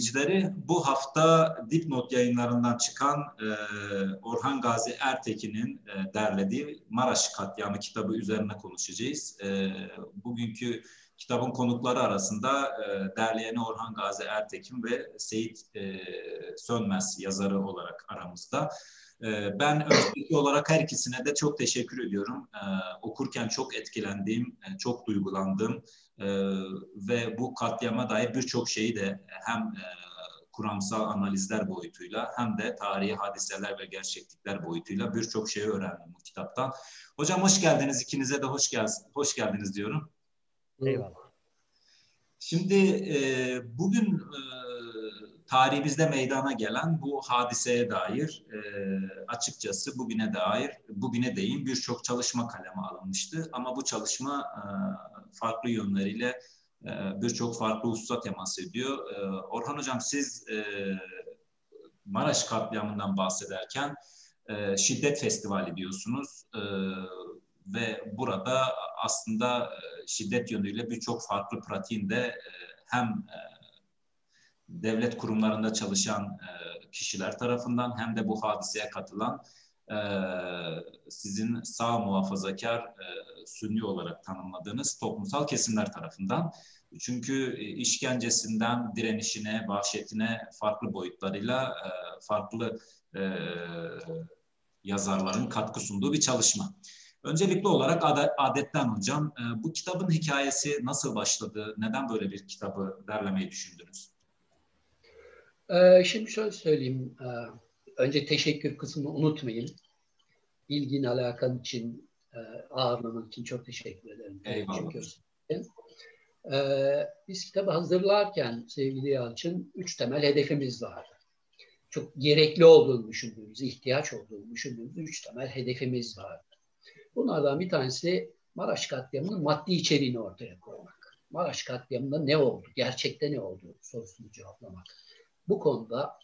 İzleyicileri bu hafta Dipnot yayınlarından çıkan e, Orhan Gazi Ertekin'in e, derlediği Maraş Katliamı kitabı üzerine konuşacağız. E, bugünkü kitabın konukları arasında e, derleyeni Orhan Gazi Ertekin ve Seyit e, Sönmez yazarı olarak aramızda. E, ben öncelikli olarak her ikisine de çok teşekkür ediyorum. E, okurken çok etkilendiğim, e, çok duygulandım e, ve bu katliama dair birçok şeyi de hem e, kuramsal analizler boyutuyla hem de tarihi hadiseler ve gerçeklikler boyutuyla birçok şeyi öğrendim bu kitaptan. Hocam hoş geldiniz. İkinize de hoş geldiniz, hoş geldiniz diyorum. Eyvallah. Şimdi e, bugün e, tarihimizde meydana gelen bu hadiseye dair e, açıkçası bugüne dair bugüne değin birçok çalışma kaleme alınmıştı. Ama bu çalışma e, farklı yönleriyle e, birçok farklı hususa temas ediyor. E, Orhan Hocam siz e, Maraş katliamından bahsederken e, şiddet festivali diyorsunuz. E, ve burada aslında e, şiddet yönüyle birçok farklı pratiğinde e, hem e, devlet kurumlarında çalışan kişiler tarafından hem de bu hadiseye katılan sizin sağ muhafazakar sünni olarak tanımladığınız toplumsal kesimler tarafından. Çünkü işkencesinden direnişine, vahşetine farklı boyutlarıyla farklı yazarların katkı sunduğu bir çalışma. Öncelikli olarak adetten hocam, e, bu kitabın hikayesi nasıl başladı? Neden böyle bir kitabı derlemeyi düşündünüz? Ee, şimdi şöyle söyleyeyim. Ee, önce teşekkür kısmını unutmayın. İlgin, alakan için, e, ağırlamak için çok teşekkür ederim. Eyvallah. Ee, biz kitabı hazırlarken sevgili Yalçın üç temel hedefimiz vardı. Çok gerekli olduğunu düşündüğümüz, ihtiyaç olduğunu düşündüğümüz üç temel hedefimiz vardı. Bunlardan bir tanesi Maraş katliamının maddi içeriğini ortaya koymak. Maraş katliamında ne oldu, gerçekte ne oldu sorusunu cevaplamak. Bu konuda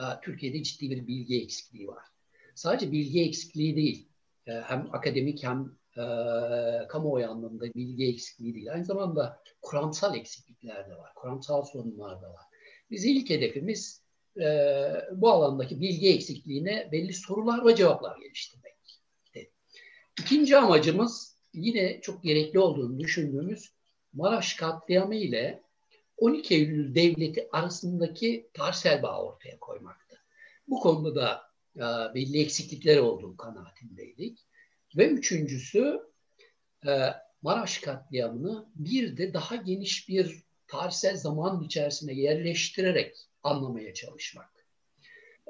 e, Türkiye'de ciddi bir bilgi eksikliği var. Sadece bilgi eksikliği değil, e, hem akademik hem e, kamuoyu anlamında bilgi eksikliği değil. Aynı zamanda kuramsal eksiklikler de var, kuramsal sorunlar da var. Biz ilk hedefimiz bu alandaki bilgi eksikliğine belli sorular ve cevaplar geliştirmek. İkinci amacımız yine çok gerekli olduğunu düşündüğümüz Maraş katliamı ile 12 Eylül devleti arasındaki tarsel bağ ortaya koymaktı. Bu konuda da e, belli eksiklikler olduğu kanaatindeydik. Ve üçüncüsü e, Maraş katliamını bir de daha geniş bir tarihsel zaman içerisine yerleştirerek anlamaya çalışmak.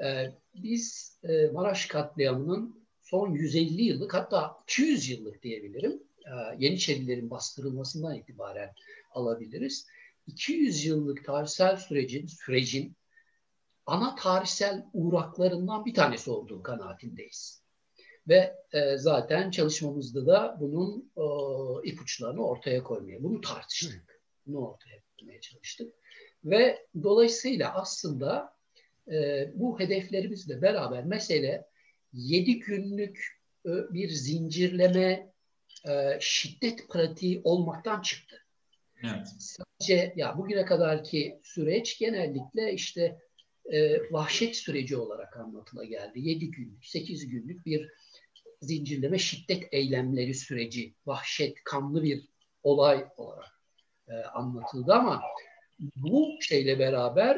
E, biz e, Maraş katliamının son 150 yıllık hatta 200 yıllık diyebilirim. E, Yeniçerilerin bastırılmasından itibaren alabiliriz. 200 yıllık tarihsel sürecin, sürecin ana tarihsel uğraklarından bir tanesi olduğu kanaatindeyiz. Ve e, zaten çalışmamızda da bunun e, ipuçlarını ortaya koymaya, bunu tartıştık. Bunu ortaya koymaya çalıştık. Ve dolayısıyla aslında e, bu hedeflerimizle beraber mesele 7 günlük e, bir zincirleme e, şiddet pratiği olmaktan çıktı. Evet. Sadece ya bugüne kadarki süreç genellikle işte e, vahşet süreci olarak anlatıla geldi. 7 günlük, 8 günlük bir zincirleme şiddet eylemleri süreci, vahşet, kanlı bir olay olarak e, anlatıldı ama bu şeyle beraber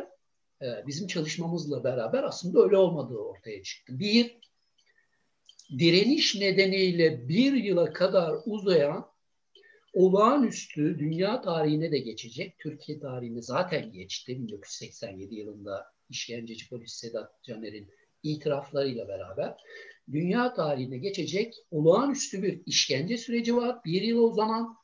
e, bizim çalışmamızla beraber aslında öyle olmadığı ortaya çıktı. Bir, direniş nedeniyle bir yıla kadar uzayan olağanüstü dünya tarihine de geçecek. Türkiye tarihine zaten geçti. 1987 yılında işkenceci polis Sedat Caner'in itiraflarıyla beraber dünya tarihine geçecek olağanüstü bir işkence süreci var. Bir yıl uzanan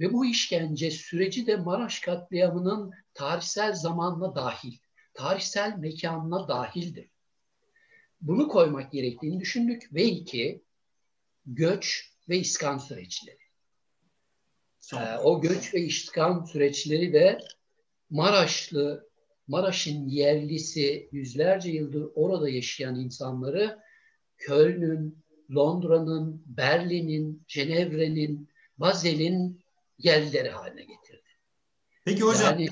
ve bu işkence süreci de Maraş katliamının tarihsel zamanla dahil, tarihsel mekanına dahildir bunu koymak gerektiğini düşündük ve iki göç ve iskan süreçleri. Ee, o göç ve iskan süreçleri de Maraşlı, Maraş'ın yerlisi yüzlerce yıldır orada yaşayan insanları Köln'ün, Londra'nın, Berlin'in, Cenevre'nin, Bazel'in yerlileri haline getirdi. Peki hocam yani,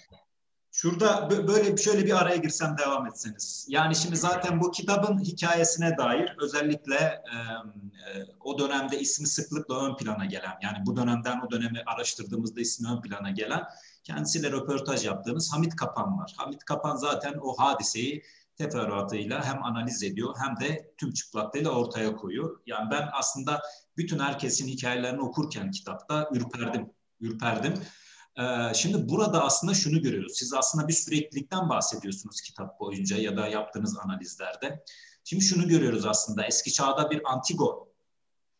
Şurada böyle şöyle bir araya girsem devam etseniz. Yani şimdi zaten bu kitabın hikayesine dair özellikle e, o dönemde ismi sıklıkla ön plana gelen yani bu dönemden o dönemi araştırdığımızda ismi ön plana gelen kendisiyle röportaj yaptığımız Hamit Kapan var. Hamit Kapan zaten o hadiseyi teferruatıyla hem analiz ediyor hem de tüm çıplaklığıyla ortaya koyuyor. Yani ben aslında bütün herkesin hikayelerini okurken kitapta ürperdim. Ürperdim. Şimdi burada aslında şunu görüyoruz. Siz aslında bir süreklilikten bahsediyorsunuz kitap boyunca ya da yaptığınız analizlerde. Şimdi şunu görüyoruz aslında. Eski çağda bir Antigon,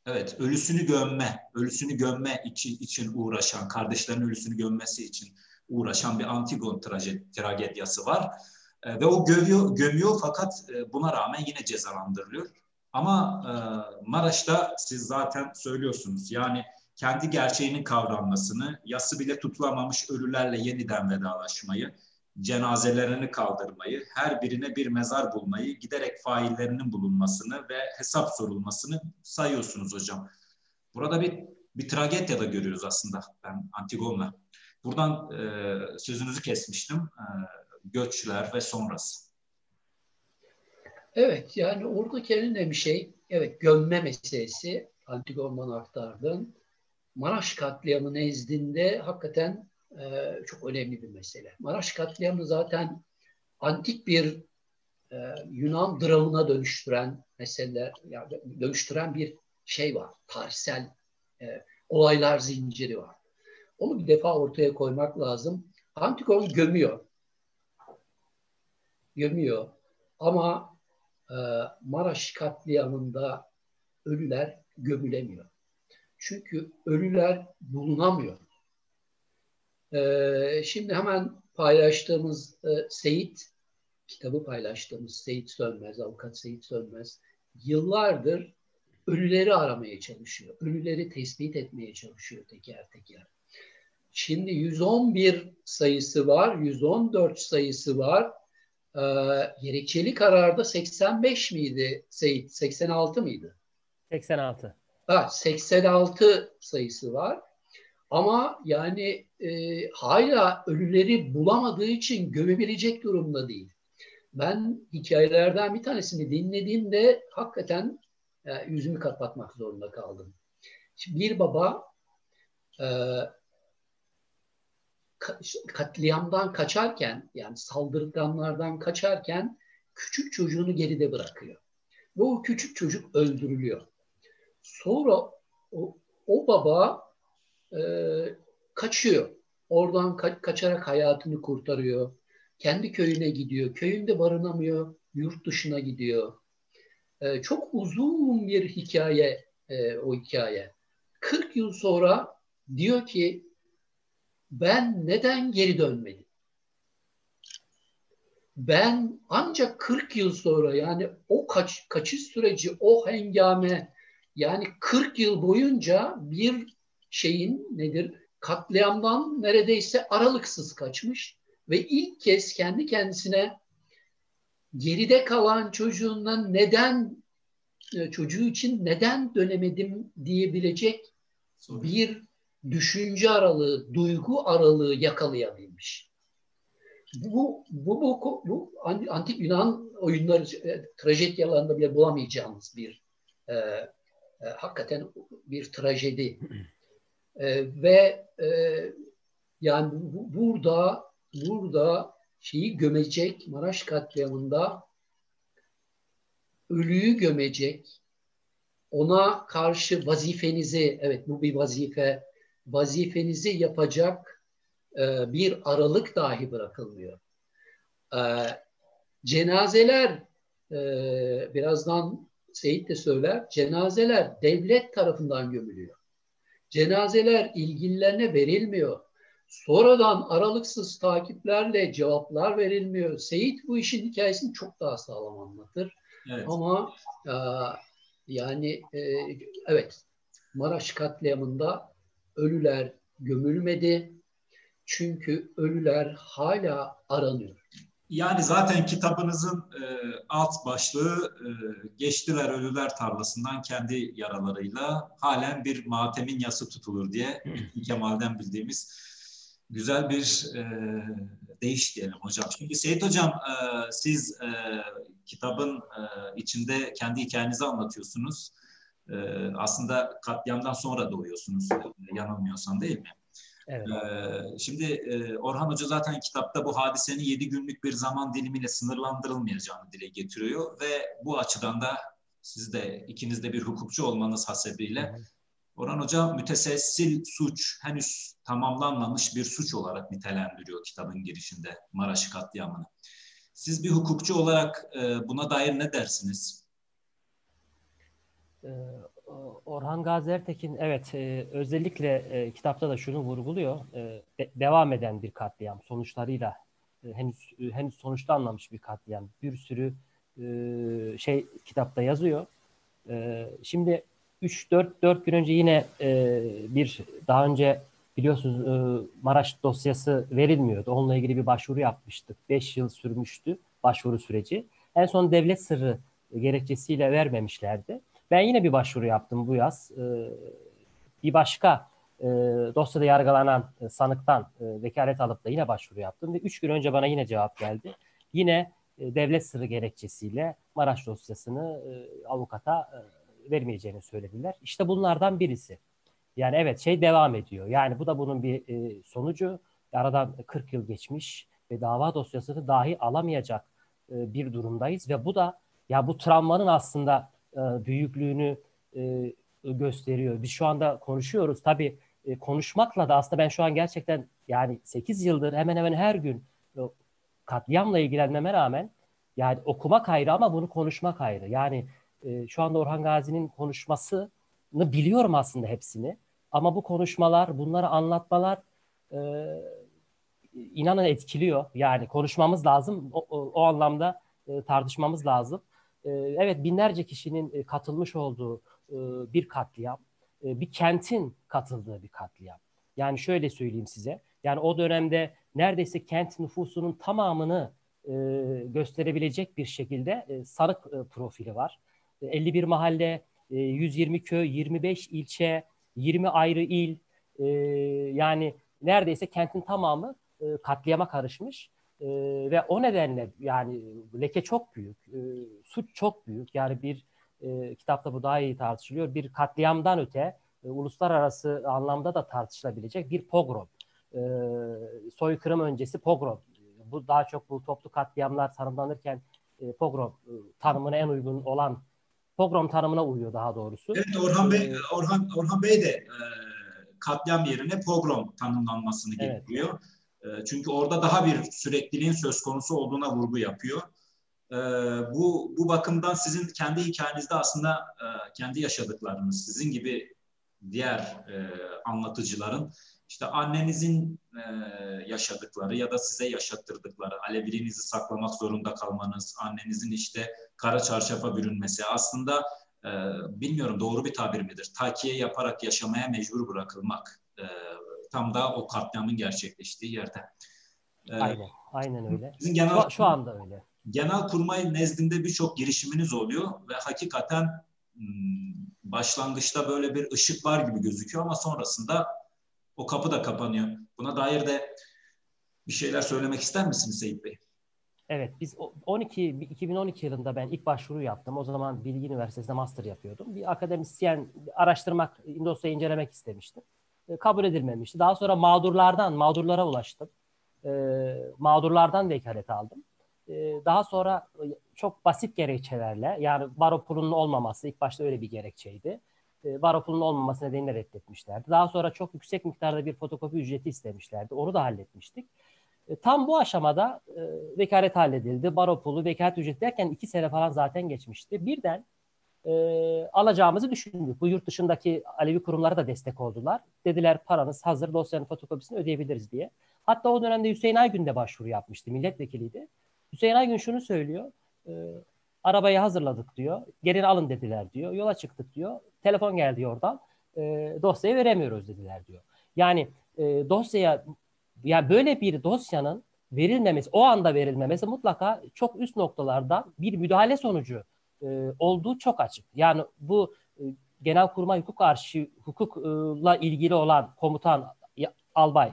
evet ölüsünü gömme, ölüsünü gömme için, için uğraşan, kardeşlerin ölüsünü gömmesi için uğraşan bir Antigon tragedyası var. Ve o gömüyor, gömüyor fakat buna rağmen yine cezalandırılıyor. Ama Maraş'ta siz zaten söylüyorsunuz. Yani kendi gerçeğinin kavranmasını, yası bile tutulamamış ölülerle yeniden vedalaşmayı, cenazelerini kaldırmayı, her birine bir mezar bulmayı, giderek faillerinin bulunmasını ve hesap sorulmasını sayıyorsunuz hocam. Burada bir bir tragedya da görüyoruz aslında ben Antigon'la. Buradan e, sözünüzü kesmiştim. E, göçler ve sonrası. Evet yani oradaki en önemli şey evet gömme meselesi Antigon'dan aktardın. Maraş katliamı nezdinde hakikaten e, çok önemli bir mesele. Maraş katliamı zaten antik bir e, Yunan dramına dönüştüren mesele, yani dönüştüren bir şey var. Tarihsel e, olaylar zinciri var. Onu bir defa ortaya koymak lazım. Antigon gömüyor. Gömüyor. Ama e, Maraş katliamında ölüler gömülemiyor. Çünkü ölüler bulunamıyor. Ee, şimdi hemen paylaştığımız e, Seyit, kitabı paylaştığımız Seyit Sönmez, avukat Seyit Sönmez, yıllardır ölüleri aramaya çalışıyor. Ölüleri tespit etmeye çalışıyor teker teker. Şimdi 111 sayısı var, 114 sayısı var. Ee, gerekçeli kararda 85 miydi Seyit? 86 mıydı? 86. Ha, 86 sayısı var. Ama yani e, hala ölüleri bulamadığı için gömebilecek durumda değil. Ben hikayelerden bir tanesini dinlediğimde hakikaten e, yüzümü kapatmak zorunda kaldım. Şimdi bir baba e, katliamdan kaçarken yani saldırganlardan kaçarken küçük çocuğunu geride bırakıyor. Ve o küçük çocuk öldürülüyor. Sonra o, o baba e, kaçıyor. Oradan ka- kaçarak hayatını kurtarıyor. Kendi köyüne gidiyor. Köyünde barınamıyor. Yurt dışına gidiyor. E, çok uzun bir hikaye e, o hikaye. 40 yıl sonra diyor ki ben neden geri dönmedim? Ben ancak 40 yıl sonra yani o kaç, kaçış süreci, o hengame yani 40 yıl boyunca bir şeyin nedir? Katliamdan neredeyse aralıksız kaçmış ve ilk kez kendi kendisine geride kalan çocuğundan neden e, çocuğu için neden dönemedim diyebilecek bir düşünce aralığı, duygu aralığı yakalayabilmiş. Bu, bu, bu, bu antik Yunan oyunları, e, trajedyalarında bile bulamayacağımız bir e, e, hakikaten bir trajedi. e, ve e, yani bu, burada burada şeyi gömecek Maraş katliamında ölüyü gömecek ona karşı vazifenizi evet bu bir vazife vazifenizi yapacak e, bir aralık dahi bırakılmıyor. E, cenazeler e, birazdan Seyit de söyler, cenazeler devlet tarafından gömülüyor. Cenazeler ilgililerine verilmiyor. Sonradan aralıksız takiplerle cevaplar verilmiyor. Seyit bu işin hikayesini çok daha sağlam anlatır. Evet. Ama e, yani e, evet Maraş katliamında ölüler gömülmedi. Çünkü ölüler hala aranıyor. Yani zaten kitabınızın e, alt başlığı e, geçtiler ölüler tarlasından kendi yaralarıyla halen bir matemin yası tutulur diye Kemal'den bildiğimiz güzel bir e, değiş diyelim hocam. Şimdi Seyit Hocam e, siz e, kitabın e, içinde kendi hikayenizi anlatıyorsunuz. E, aslında katliamdan sonra doğuyorsunuz e, yanılmıyorsam değil mi? Evet. Şimdi e, Orhan Hoca zaten kitapta bu hadisenin yedi günlük bir zaman dilimiyle sınırlandırılmayacağını dile getiriyor ve bu açıdan da siz de ikiniz de bir hukukçu olmanız hasebiyle evet Orhan Hoca mütesessil suç henüz tamamlanmamış bir suç olarak nitelendiriyor kitabın girişinde Maraş katliamını. Siz bir hukukçu olarak e, buna dair ne dersiniz? Orhan Gazi Ertekin evet e, özellikle e, kitapta da şunu vurguluyor. devam eden bir katliam sonuçlarıyla henüz henüz sonuçta anlamış bir katliam. Bir sürü şey kitapta yazıyor. şimdi 3-4 4 gün önce yine e, bir daha önce biliyorsunuz e, Maraş dosyası verilmiyordu. Onunla ilgili bir başvuru yapmıştık. 5 yıl sürmüştü başvuru süreci. En son devlet sırrı gerekçesiyle vermemişlerdi. Ben yine bir başvuru yaptım bu yaz. E, bir başka e, dosyada yargılanan e, sanıktan e, vekalet alıp da yine başvuru yaptım ve 3 gün önce bana yine cevap geldi. Yine devlet sırrı gerekçesiyle Maraş dosyasını avukata vermeyeceğini söylediler. İşte bunlardan birisi. Yani evet şey devam ediyor. Yani bu da bunun bir sonucu. Aradan 40 yıl geçmiş ve dava dosyasını dahi alamayacak bir durumdayız ve bu da ya bu travmanın aslında büyüklüğünü e, gösteriyor. Biz şu anda konuşuyoruz. Tabii e, konuşmakla da aslında ben şu an gerçekten yani 8 yıldır hemen hemen her gün e, katliamla ilgilenmeme rağmen yani okumak ayrı ama bunu konuşmak ayrı. Yani e, şu anda Orhan Gazi'nin konuşmasını biliyorum aslında hepsini. Ama bu konuşmalar, bunları anlatmalar e, inanın etkiliyor. Yani konuşmamız lazım. O, o, o anlamda e, tartışmamız lazım. E, evet binlerce kişinin e, katılmış olduğu e, bir katliam. E, bir kentin katıldığı bir katliam. Yani şöyle söyleyeyim size. Yani o dönemde neredeyse kent nüfusunun tamamını gösterebilecek bir şekilde sarık profili var. 51 mahalle, 120 e, köy, 25 ilçe, 20 ayrı il yani neredeyse kentin tamamı katliama karışmış. Ve o nedenle yani leke çok büyük, suç çok büyük. Yani bir kitapta bu daha iyi tartışılıyor. Bir katliamdan öte uluslararası anlamda da tartışılabilecek bir pogrom. Soykırım öncesi pogrom. Bu daha çok bu toplu katliamlar tanımlanırken pogrom tanımına en uygun olan pogrom tanımına uyuyor daha doğrusu. Evet Orhan Bey ee, Orhan Orhan Bey de e, katliam yerine pogrom tanımlanmasını evet. getiriyor. E, çünkü orada daha bir sürekliliğin söz konusu olduğuna vurgu yapıyor. E, bu bu bakımdan sizin kendi hikayenizde aslında e, kendi yaşadıklarınız, sizin gibi diğer e, anlatıcıların işte annenizin e, yaşadıkları ya da size yaşattırdıkları, Aleviliğinizi saklamak zorunda kalmanız, annenizin işte kara çarşafa bürünmesi aslında bilmiyorum doğru bir tabir midir? Takiye yaparak yaşamaya mecbur bırakılmak. Tam da o katliamın gerçekleştiği yerde. E, aynen, aynen öyle. Bizim genel, şu, şu anda öyle. Genel kurmay nezdinde birçok girişiminiz oluyor ve hakikaten hmm, başlangıçta böyle bir ışık var gibi gözüküyor ama sonrasında o kapı da kapanıyor. Buna dair de bir şeyler söylemek ister misiniz Seyit Bey? Evet, biz 12 2012 yılında ben ilk başvuru yaptım. O zaman Bilgi Üniversitesi'nde master yapıyordum. Bir akademisyen araştırmak, dosyayı incelemek istemiştim. E, kabul edilmemişti. Daha sonra mağdurlardan, mağdurlara ulaştım. E, mağdurlardan vekalet aldım. E, daha sonra çok basit gerekçelerle, yani baro pulunun olmaması ilk başta öyle bir gerekçeydi. Baro pulunun olmaması nedeniyle reddetmişlerdi. Daha sonra çok yüksek miktarda bir fotokopi ücreti istemişlerdi. Onu da halletmiştik. Tam bu aşamada vekalet halledildi. Baro pulu, vekalet ücreti derken iki sene falan zaten geçmişti. Birden e, alacağımızı düşündük. Bu yurt dışındaki Alevi kurumlara da destek oldular. Dediler paranız hazır dosyanın fotokopisini ödeyebiliriz diye. Hatta o dönemde Hüseyin Aygün de başvuru yapmıştı. Milletvekiliydi. Hüseyin Aygün şunu söylüyor. E, arabayı hazırladık diyor. Gelin alın dediler diyor. Yola çıktık diyor. Telefon geldi oradan. E, dosyayı veremiyoruz dediler diyor. Yani e, dosyaya yani böyle bir dosyanın verilmemesi, o anda verilmemesi mutlaka çok üst noktalarda bir müdahale sonucu e, olduğu çok açık. Yani bu e, Genelkurmay Hukuk Arşivi hukukla ilgili olan komutan albay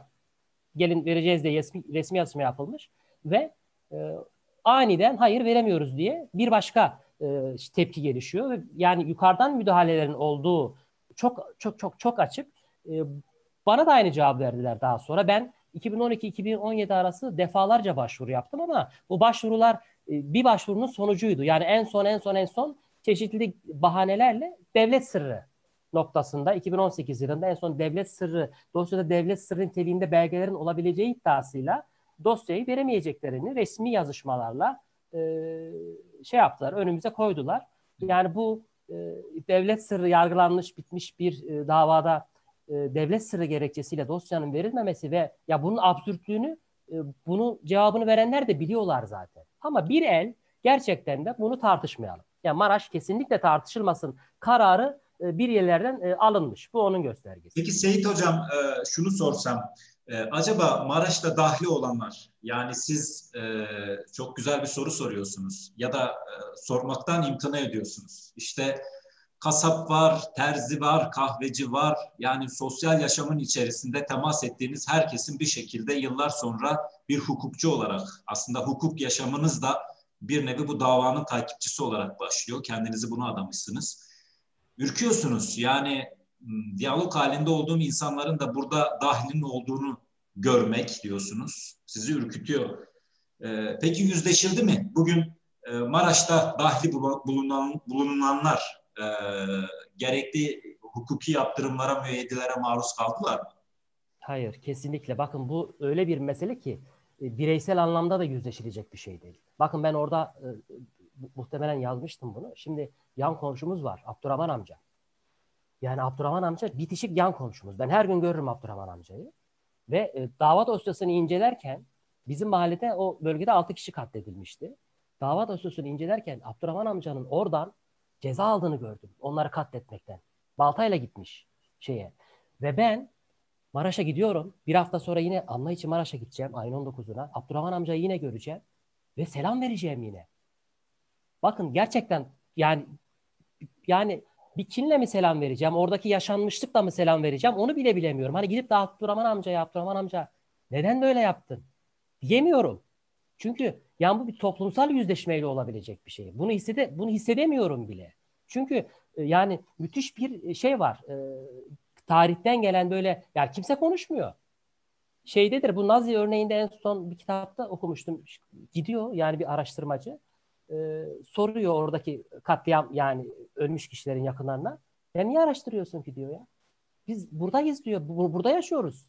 gelin vereceğiz diye resmi, resmi yazışma yapılmış ve e, aniden hayır veremiyoruz diye bir başka e, tepki gelişiyor. Yani yukarıdan müdahalelerin olduğu çok çok çok çok açık. E, bana da aynı cevap verdiler daha sonra. Ben 2012-2017 arası defalarca başvuru yaptım ama bu başvurular bir başvurunun sonucuydu. Yani en son en son en son çeşitli bahanelerle devlet sırrı noktasında 2018 yılında en son devlet sırrı dosyada devlet sırrı niteliğinde belgelerin olabileceği iddiasıyla dosyayı veremeyeceklerini resmi yazışmalarla e, şey yaptılar, önümüze koydular. Yani bu e, devlet sırrı yargılanmış, bitmiş bir e, davada e, devlet sırrı gerekçesiyle dosyanın verilmemesi ve ya bunun absürtlüğünü e, bunu cevabını verenler de biliyorlar zaten. Ama bir el gerçekten de bunu tartışmayalım. Yani Maraş kesinlikle tartışılmasın kararı e, bir yerlerden e, alınmış. Bu onun göstergesi. Peki Seyit Hocam e, şunu sorsam. Acaba Maraş'ta dahli olanlar yani siz çok güzel bir soru soruyorsunuz ya da sormaktan imtina ediyorsunuz. İşte kasap var, terzi var, kahveci var. Yani sosyal yaşamın içerisinde temas ettiğiniz herkesin bir şekilde yıllar sonra bir hukukçu olarak aslında hukuk yaşamınız da bir nevi bu davanın takipçisi olarak başlıyor. Kendinizi buna adamışsınız. Ürküyorsunuz. Yani diyalog halinde olduğum insanların da burada dahlinin olduğunu görmek diyorsunuz. Sizi ürkütüyor. Ee, peki yüzleşildi mi? Bugün e, Maraş'ta dahli bulunan, bulunanlar e, gerekli hukuki yaptırımlara, müeyyidelere maruz kaldılar mı? Hayır, kesinlikle. Bakın bu öyle bir mesele ki e, bireysel anlamda da yüzleşilecek bir şey değil. Bakın ben orada e, muhtemelen yazmıştım bunu. Şimdi yan komşumuz var, Abdurrahman amca. Yani Abdurrahman amca bitişik yan komşumuz. Ben her gün görürüm Abdurrahman amcayı. Ve e, dava dosyasını incelerken bizim mahallede o bölgede 6 kişi katledilmişti. Dava dosyasını incelerken Abdurrahman amcanın oradan ceza aldığını gördüm. Onları katletmekten. Baltayla gitmiş şeye. Ve ben Maraş'a gidiyorum. Bir hafta sonra yine Allah için Maraş'a gideceğim ayın 19'una. Abdurrahman amcayı yine göreceğim. Ve selam vereceğim yine. Bakın gerçekten yani yani bir kinle mi selam vereceğim? Oradaki yaşanmışlıkla mı selam vereceğim? Onu bile bilemiyorum. Hani gidip de Abdurrahman amcaya, Abdurrahman amca neden böyle yaptın? Diyemiyorum. Çünkü yani bu bir toplumsal yüzleşmeyle olabilecek bir şey. Bunu hissede bunu hissedemiyorum bile. Çünkü e, yani müthiş bir e, şey var. E, tarihten gelen böyle yani kimse konuşmuyor. Şeydedir bu Nazi örneğinde en son bir kitapta okumuştum. Gidiyor yani bir araştırmacı e, soruyor oradaki katliam yani ölmüş kişilerin yakınlarına. Ya niye araştırıyorsun ki diyor ya. Biz buradayız diyor. Bu, burada yaşıyoruz.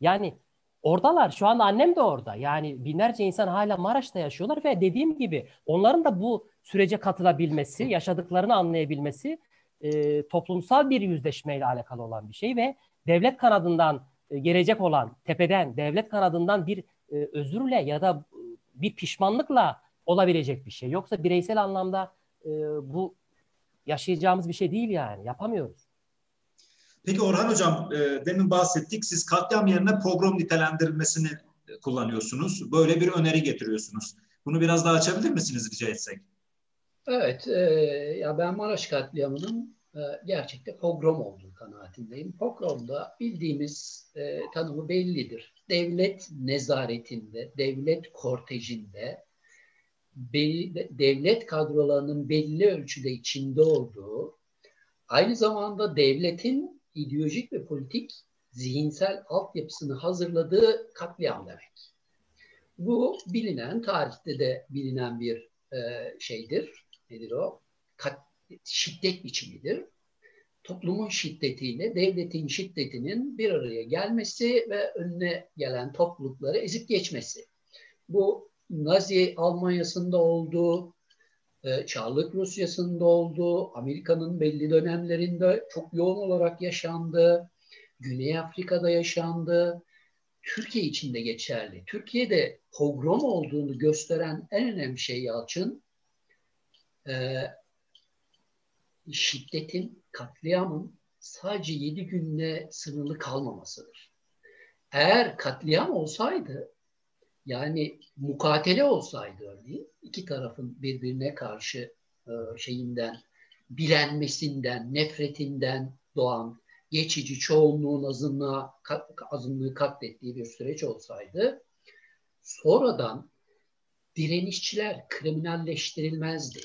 Yani oradalar. Şu anda annem de orada. Yani binlerce insan hala Maraş'ta yaşıyorlar ve dediğim gibi onların da bu sürece katılabilmesi, yaşadıklarını anlayabilmesi e, toplumsal bir yüzleşmeyle alakalı olan bir şey ve devlet kanadından e, gelecek olan tepeden devlet kanadından bir e, özürle ya da bir pişmanlıkla olabilecek bir şey. Yoksa bireysel anlamda e, bu yaşayacağımız bir şey değil yani. Yapamıyoruz. Peki Orhan Hocam, e, demin bahsettik. Siz katliam yerine pogrom nitelendirilmesini kullanıyorsunuz. Böyle bir öneri getiriyorsunuz. Bunu biraz daha açabilir misiniz rica etsek? Evet, e, ya ben Maraş katliamının e, gerçekten pogrom olduğu kanaatindeyim. Pogromda bildiğimiz e, tanımı bellidir. Devlet nezaretinde, devlet kortejinde belli, devlet kadrolarının belli ölçüde içinde olduğu, aynı zamanda devletin ideolojik ve politik zihinsel altyapısını hazırladığı katliam demek. Bu bilinen, tarihte de bilinen bir e, şeydir. Nedir o? Kat, şiddet biçimidir. Toplumun şiddetiyle devletin şiddetinin bir araya gelmesi ve önüne gelen toplulukları ezip geçmesi. Bu Nazi Almanya'sında oldu, e, Çarlık Rusya'sında oldu, Amerika'nın belli dönemlerinde çok yoğun olarak yaşandı, Güney Afrika'da yaşandı, Türkiye için de geçerli. Türkiye'de pogrom olduğunu gösteren en önemli şey Yalçın, e, şiddetin, katliamın sadece yedi günle sınırlı kalmamasıdır. Eğer katliam olsaydı yani mukatele olsaydı örneğin iki tarafın birbirine karşı e, şeyinden, bilenmesinden, nefretinden doğan geçici çoğunluğun azınlığa, azınlığı katlettiği bir süreç olsaydı sonradan direnişçiler kriminalleştirilmezdi.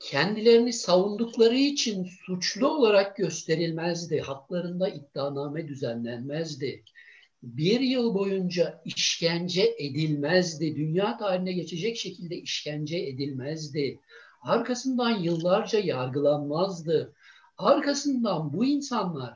Kendilerini savundukları için suçlu olarak gösterilmezdi. Haklarında iddianame düzenlenmezdi. Bir yıl boyunca işkence edilmezdi. Dünya tarihine geçecek şekilde işkence edilmezdi. Arkasından yıllarca yargılanmazdı. Arkasından bu insanlar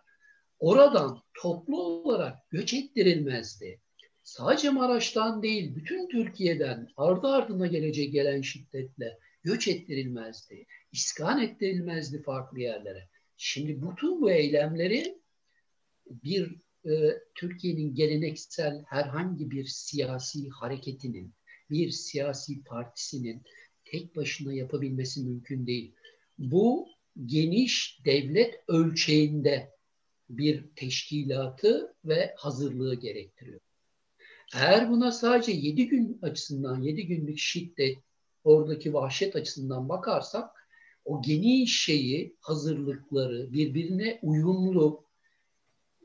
oradan toplu olarak göç ettirilmezdi sadece Maraş'tan değil bütün Türkiye'den ardı ardına gelecek gelen şiddetle göç ettirilmezdi. İskan ettirilmezdi farklı yerlere. Şimdi bütün bu eylemleri bir e, Türkiye'nin geleneksel herhangi bir siyasi hareketinin, bir siyasi partisinin tek başına yapabilmesi mümkün değil. Bu geniş devlet ölçeğinde bir teşkilatı ve hazırlığı gerektiriyor. Eğer buna sadece 7 gün açısından, 7 günlük şiddet, oradaki vahşet açısından bakarsak o geniş şeyi, hazırlıkları, birbirine uyumlu,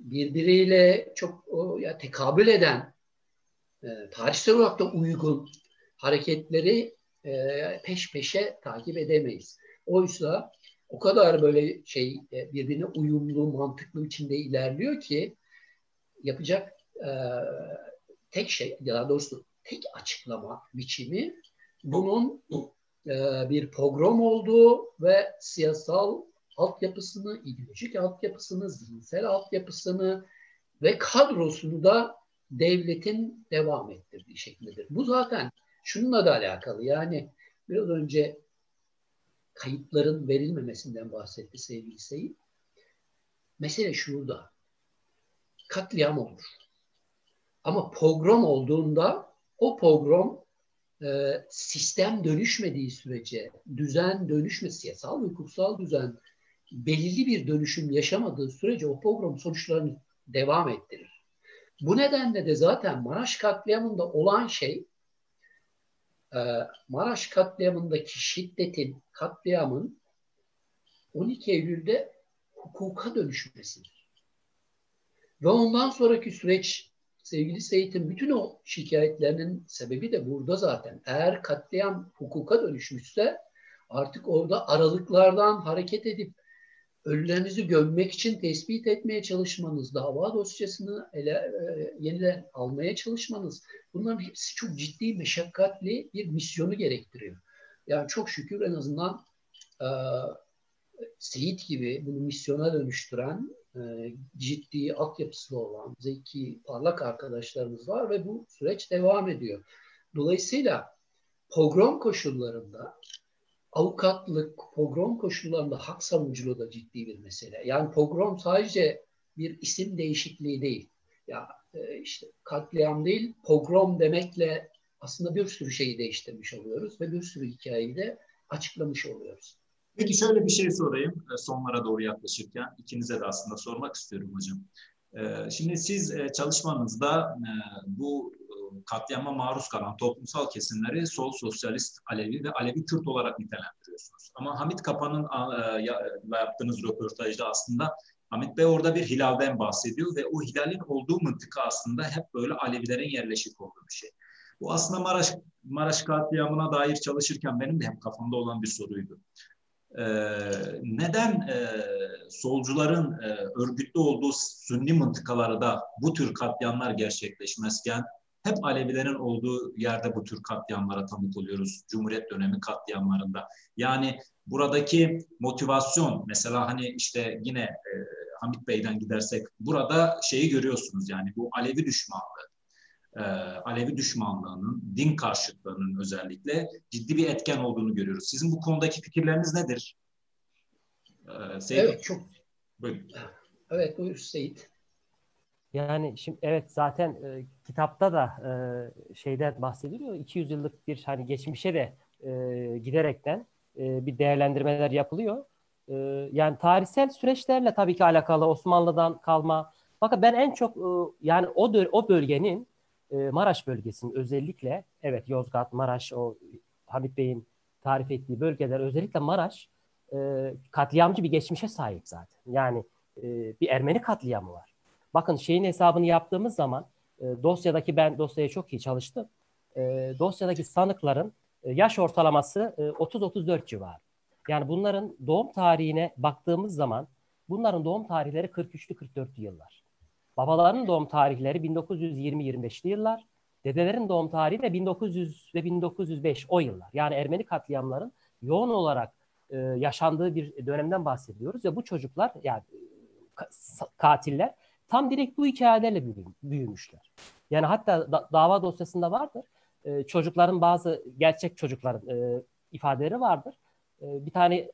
birbiriyle çok ya, tekabül eden, e, tarihsel olarak da uygun hareketleri e, peş peşe takip edemeyiz. Oysa o kadar böyle şey e, birbirine uyumlu, mantıklı içinde ilerliyor ki yapacak tek şey, daha doğrusu tek açıklama biçimi bunun bir pogrom olduğu ve siyasal altyapısını, ideolojik altyapısını, zihinsel altyapısını ve kadrosunu da devletin devam ettirdiği şekildedir. Bu zaten şununla da alakalı. Yani biraz önce kayıpların verilmemesinden bahsetti sevgili Seyit. Mesele şurada. Katliam olur. Ama pogrom olduğunda o pogrom e, sistem dönüşmediği sürece, düzen dönüşme, siyasal ve hukuksal düzen belirli bir dönüşüm yaşamadığı sürece o pogrom sonuçlarını devam ettirir. Bu nedenle de zaten Maraş katliamında olan şey e, Maraş katliamındaki şiddetin, katliamın 12 Eylül'de hukuka dönüşmesidir. Ve ondan sonraki süreç sevgili Seyit'in bütün o şikayetlerinin sebebi de burada zaten. Eğer katliam hukuka dönüşmüşse artık orada aralıklardan hareket edip ölülerinizi gömmek için tespit etmeye çalışmanız, dava dosyasını ele, e, yeniden almaya çalışmanız bunların hepsi çok ciddi, meşakkatli bir misyonu gerektiriyor. Yani çok şükür en azından e, Seyit gibi bunu misyona dönüştüren e, ciddi altyapısı olan zeki, parlak arkadaşlarımız var ve bu süreç devam ediyor. Dolayısıyla pogrom koşullarında avukatlık, pogrom koşullarında hak savunuculuğu da ciddi bir mesele. Yani pogrom sadece bir isim değişikliği değil. Ya e, işte katliam değil, pogrom demekle aslında bir sürü şeyi değiştirmiş oluyoruz ve bir sürü hikayeyi de açıklamış oluyoruz. Peki şöyle bir şey sorayım e, sonlara doğru yaklaşırken. ikinize de aslında sormak istiyorum hocam. E, şimdi siz çalışmanızda bu katliama maruz kalan toplumsal kesimleri sol sosyalist Alevi ve Alevi Kürt olarak nitelendiriyorsunuz. Ama Hamit Kapan'ın yaptığınız röportajda aslında Hamit Bey orada bir hilalden bahsediyor ve o hilalin olduğu mıntıka aslında hep böyle Alevilerin yerleşik olduğu bir şey. Bu aslında Maraş, Maraş katliamına dair çalışırken benim de hep kafamda olan bir soruydu e, neden e, solcuların e, örgütlü olduğu sünni mıntıkalarda bu tür katliamlar gerçekleşmezken hep Alevilerin olduğu yerde bu tür katliamlara tanık oluyoruz. Cumhuriyet dönemi katliamlarında. Yani buradaki motivasyon mesela hani işte yine e, Hamit Bey'den gidersek burada şeyi görüyorsunuz yani bu Alevi düşmanlığı e, Alevi düşmanlığının, din karşıtlığının özellikle ciddi bir etken olduğunu görüyoruz. Sizin bu konudaki fikirleriniz nedir? Ee, Seyit. Evet çok. Buyurun. Evet buyur Seyit. Yani şimdi evet zaten e, kitapta da e, şeyden bahsediliyor. 200 yıllık bir hani geçmişe de e, giderekten e, bir değerlendirmeler yapılıyor. E, yani tarihsel süreçlerle tabii ki alakalı Osmanlı'dan kalma. Fakat ben en çok e, yani o o bölgenin e, Maraş bölgesinin özellikle evet Yozgat, Maraş o Hamit Bey'in tarif ettiği bölgeler özellikle Maraş e, katliamcı bir geçmişe sahip zaten. Yani e, bir Ermeni katliamı var. Bakın şeyin hesabını yaptığımız zaman e, dosyadaki ben dosyaya çok iyi çalıştım. E, dosyadaki sanıkların e, yaş ortalaması e, 30-34 civarı. Yani bunların doğum tarihine baktığımız zaman bunların doğum tarihleri 43'lü 44'lü yıllar. Babaların doğum tarihleri 1920-25'li yıllar. Dedelerin doğum tarihi de 1900 ve 1905 o yıllar. Yani Ermeni katliamların yoğun olarak e, yaşandığı bir dönemden bahsediyoruz ve bu çocuklar yani katiller tam direkt bu hikayelerle büyümüşler. Yani hatta da, dava dosyasında vardır. E, çocukların bazı gerçek çocukların e, ifadeleri vardır. E, bir tane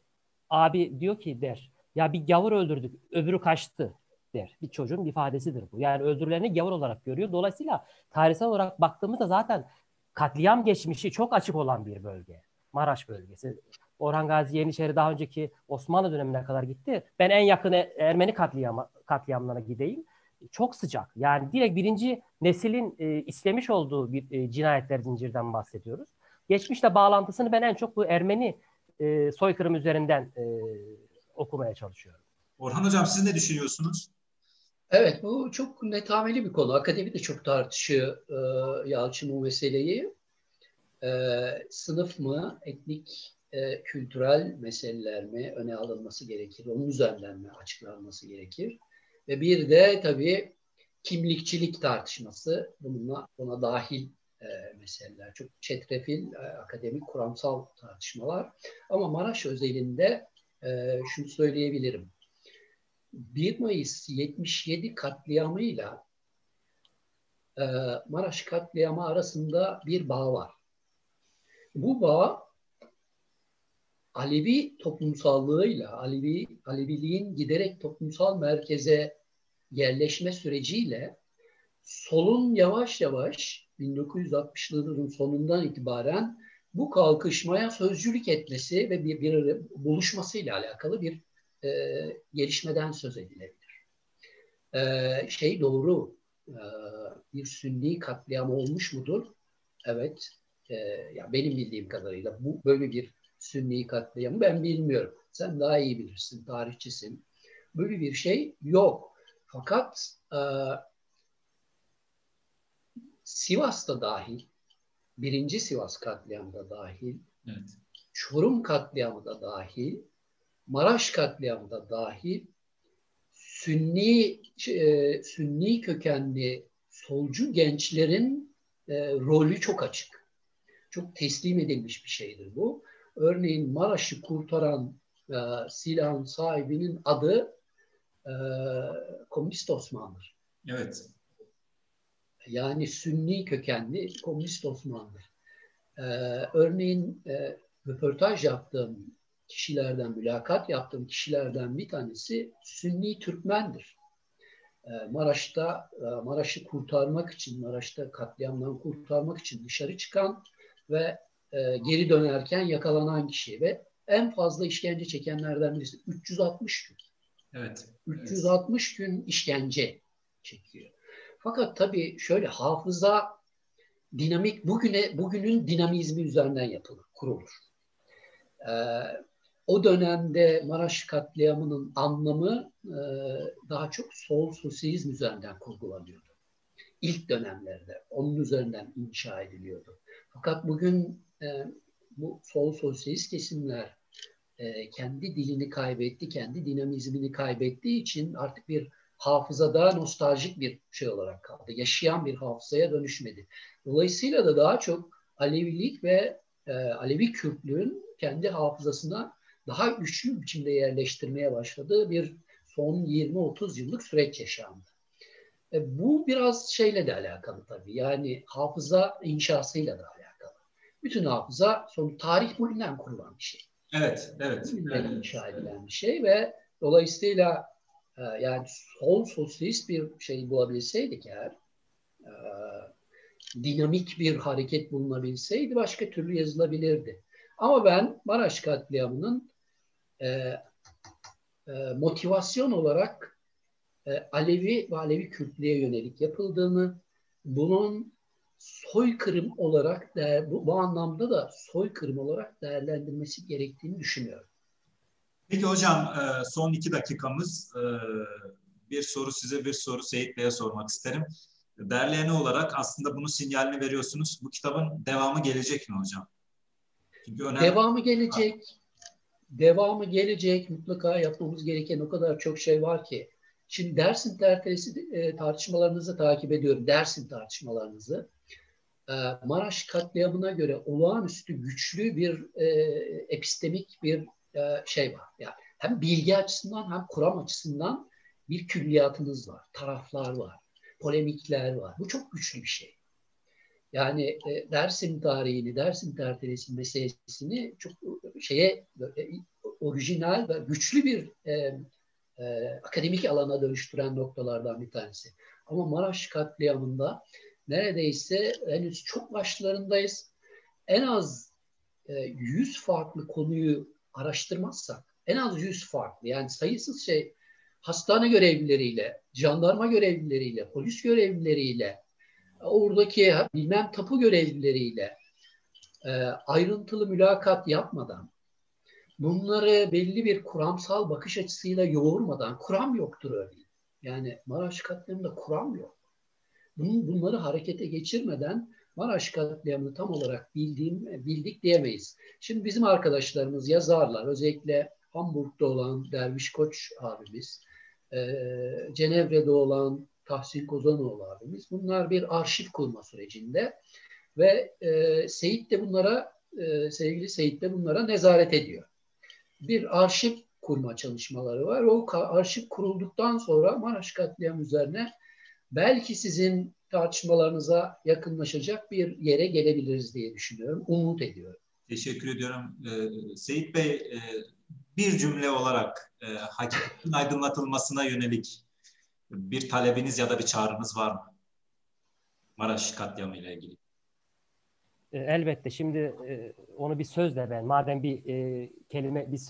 abi diyor ki der ya bir gavur öldürdük öbürü kaçtı der. Bir çocuğun ifadesidir bu. Yani öldürüleni gavur olarak görüyor. Dolayısıyla tarihsel olarak baktığımızda zaten katliam geçmişi çok açık olan bir bölge. Maraş bölgesi. Orhan Gazi Yeniçeri daha önceki Osmanlı dönemine kadar gitti. Ben en yakın e, Ermeni katliama, katliamlarına gideyim. Çok sıcak. Yani direkt birinci neslin e, istemiş olduğu bir e, cinayetler zincirden bahsediyoruz. Geçmişle bağlantısını ben en çok bu Ermeni e, soykırım üzerinden e, okumaya çalışıyorum. Orhan Hocam siz ne düşünüyorsunuz? Evet bu çok netameli bir konu. Akademi de çok tartışıyor e, Yalçın bu meseleyi. E, sınıf mı, etnik, e, kültürel meseleler mi öne alınması gerekir? Onun üzerinden mi açıklanması gerekir? Ve bir de tabii kimlikçilik tartışması bununla buna dahil e, meseleler. Çok çetrefil, e, akademik, kuramsal tartışmalar. Ama Maraş özelinde e, şunu söyleyebilirim. 1 Mayıs 77 katliamıyla e, Maraş katliamı arasında bir bağ var. Bu bağ Alevi toplumsallığıyla, Alevi, Aleviliğin giderek toplumsal merkeze yerleşme süreciyle solun yavaş yavaş 1960'ların sonundan itibaren bu kalkışmaya sözcülük etmesi ve bir, bir buluşmasıyla alakalı bir e, gelişmeden söz edilebilir. E, şey doğru, e, bir sünni katliam olmuş mudur? Evet, e, ya benim bildiğim kadarıyla bu böyle bir sünni katliamı ben bilmiyorum. Sen daha iyi bilirsin, tarihçisin. Böyle bir şey yok. Fakat e, Sivas'ta dahil, birinci Sivas katliamı dahil, evet. Çorum katliamı da dahil, Maraş katliamı da dahil Sünni e, Sünni kökenli solcu gençlerin e, rolü çok açık. Çok teslim edilmiş bir şeydir bu. Örneğin Maraş'ı kurtaran e, silahın sahibinin adı e, Komünist Osman'dır. Evet. Yani Sünni kökenli Komünist Osman'dır. E, örneğin e, röportaj yaptığım kişilerden, mülakat yaptığım kişilerden bir tanesi Sünni Türkmendir. E, Maraş'ta e, Maraş'ı kurtarmak için, Maraş'ta katliamdan kurtarmak için dışarı çıkan ve e, geri dönerken yakalanan kişi ve en fazla işkence çekenlerden birisi 360 gün. Evet. 360 evet. gün işkence çekiyor. Fakat tabii şöyle hafıza dinamik bugüne bugünün dinamizmi üzerinden yapılır, kurulur. Ee, o dönemde Maraş katliamının anlamı e, daha çok sol sosyalizm üzerinden kurgulanıyordu. İlk dönemlerde onun üzerinden inşa ediliyordu. Fakat bugün e, bu sol sosyalist kesimler e, kendi dilini kaybetti, kendi dinamizmini kaybettiği için artık bir hafızada nostaljik bir şey olarak kaldı. Yaşayan bir hafızaya dönüşmedi. Dolayısıyla da daha çok Alevilik ve e, Alevi Kürtlüğün kendi hafızasına daha güçlü biçimde yerleştirmeye başladığı bir son 20-30 yıllık süreç yaşandı. E, bu biraz şeyle de alakalı tabii. Yani hafıza inşasıyla da alakalı. Bütün hafıza son tarih boyundan kurulan bir şey. Evet, evet. evet. inşa edilen bir şey ve dolayısıyla e, yani sol sosyalist bir şey bulabilseydik eğer e, dinamik bir hareket bulunabilseydi başka türlü yazılabilirdi. Ama ben Maraş katliamının e, e, motivasyon olarak e, Alevi ve Alevi Kürtlüğe yönelik yapıldığını, bunun soykırım olarak değer, bu, bu anlamda da soykırım olarak değerlendirmesi gerektiğini düşünüyorum. Peki hocam e, son iki dakikamız e, bir soru size bir soru Seyit Bey'e sormak isterim. Derleyeni olarak aslında bunu sinyalini veriyorsunuz. Bu kitabın devamı gelecek mi hocam? Çünkü önemli. Devamı gelecek. Devamı gelecek. Mutlaka yapmamız gereken o kadar çok şey var ki. Şimdi dersin tertelesi e, tartışmalarınızı takip ediyorum. Dersin tartışmalarınızı. E, Maraş katliamına göre olağanüstü güçlü bir e, epistemik bir e, şey var. Yani hem bilgi açısından hem kuram açısından bir külliyatınız var. Taraflar var. Polemikler var. Bu çok güçlü bir şey. Yani e, Dersim tarihini, Dersim tertelesi meselesini çok şeye e, orijinal ve güçlü bir e, e, akademik alana dönüştüren noktalardan bir tanesi. Ama Maraş katliamında neredeyse henüz çok başlarındayız. En az e, 100 farklı konuyu araştırmazsak, en az 100 farklı yani sayısız şey hastane görevlileriyle, jandarma görevlileriyle, polis görevlileriyle, oradaki bilmem tapu görevlileriyle e, ayrıntılı mülakat yapmadan bunları belli bir kuramsal bakış açısıyla yoğurmadan kuram yoktur örneğin. Yani Maraş katliamında kuram yok. Bunları harekete geçirmeden Maraş katliamını tam olarak bildiğim, bildik diyemeyiz. Şimdi bizim arkadaşlarımız yazarlar, özellikle Hamburg'da olan Derviş Koç abimiz, e, Cenevre'de olan Tahsin Kozanoğlu abimiz. Bunlar bir arşiv kurma sürecinde ve Seyit de bunlara, sevgili Seyit de bunlara nezaret ediyor bir arşiv kurma çalışmaları var. O arşiv kurulduktan sonra Maraş katliam üzerine belki sizin tartışmalarınıza yakınlaşacak bir yere gelebiliriz diye düşünüyorum. Umut ediyorum. Teşekkür ediyorum. Ee, Seyit Bey e, bir cümle olarak e, hakikatin aydınlatılmasına yönelik bir talebiniz ya da bir çağrınız var mı? Maraş katliamı ile ilgili. E, elbette. Şimdi e, onu bir sözle ben, madem bir e, kelime, bir,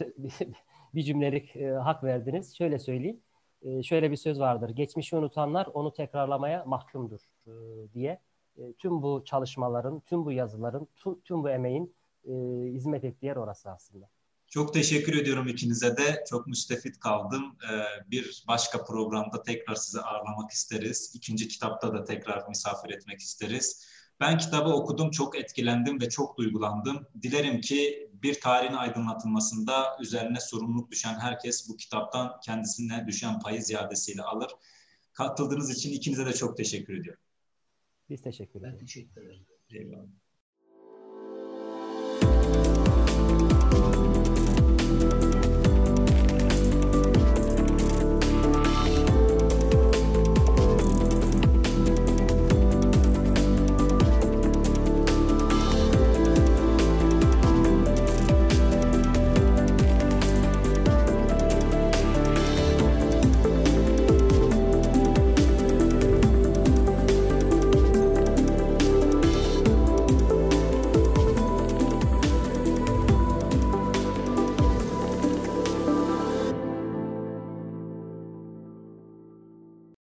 bir cümlelik e, hak verdiniz, şöyle söyleyeyim. E, şöyle bir söz vardır. Geçmişi unutanlar onu tekrarlamaya mahkumdur e, diye. E, tüm bu çalışmaların, tüm bu yazıların, tüm, tüm bu emeğin e, hizmet ettiği yer orası aslında. Çok teşekkür ediyorum ikinize de. Çok müstefit kaldım. Ee, bir başka programda tekrar sizi ağırlamak isteriz. İkinci kitapta da tekrar misafir etmek isteriz. Ben kitabı okudum, çok etkilendim ve çok duygulandım. Dilerim ki bir tarihin aydınlatılmasında üzerine sorumluluk düşen herkes bu kitaptan kendisine düşen payı ziyadesiyle alır. Katıldığınız için ikinize de çok teşekkür ediyorum. Biz teşekkür ederiz. Ben teşekkür ederim. Eyvallah.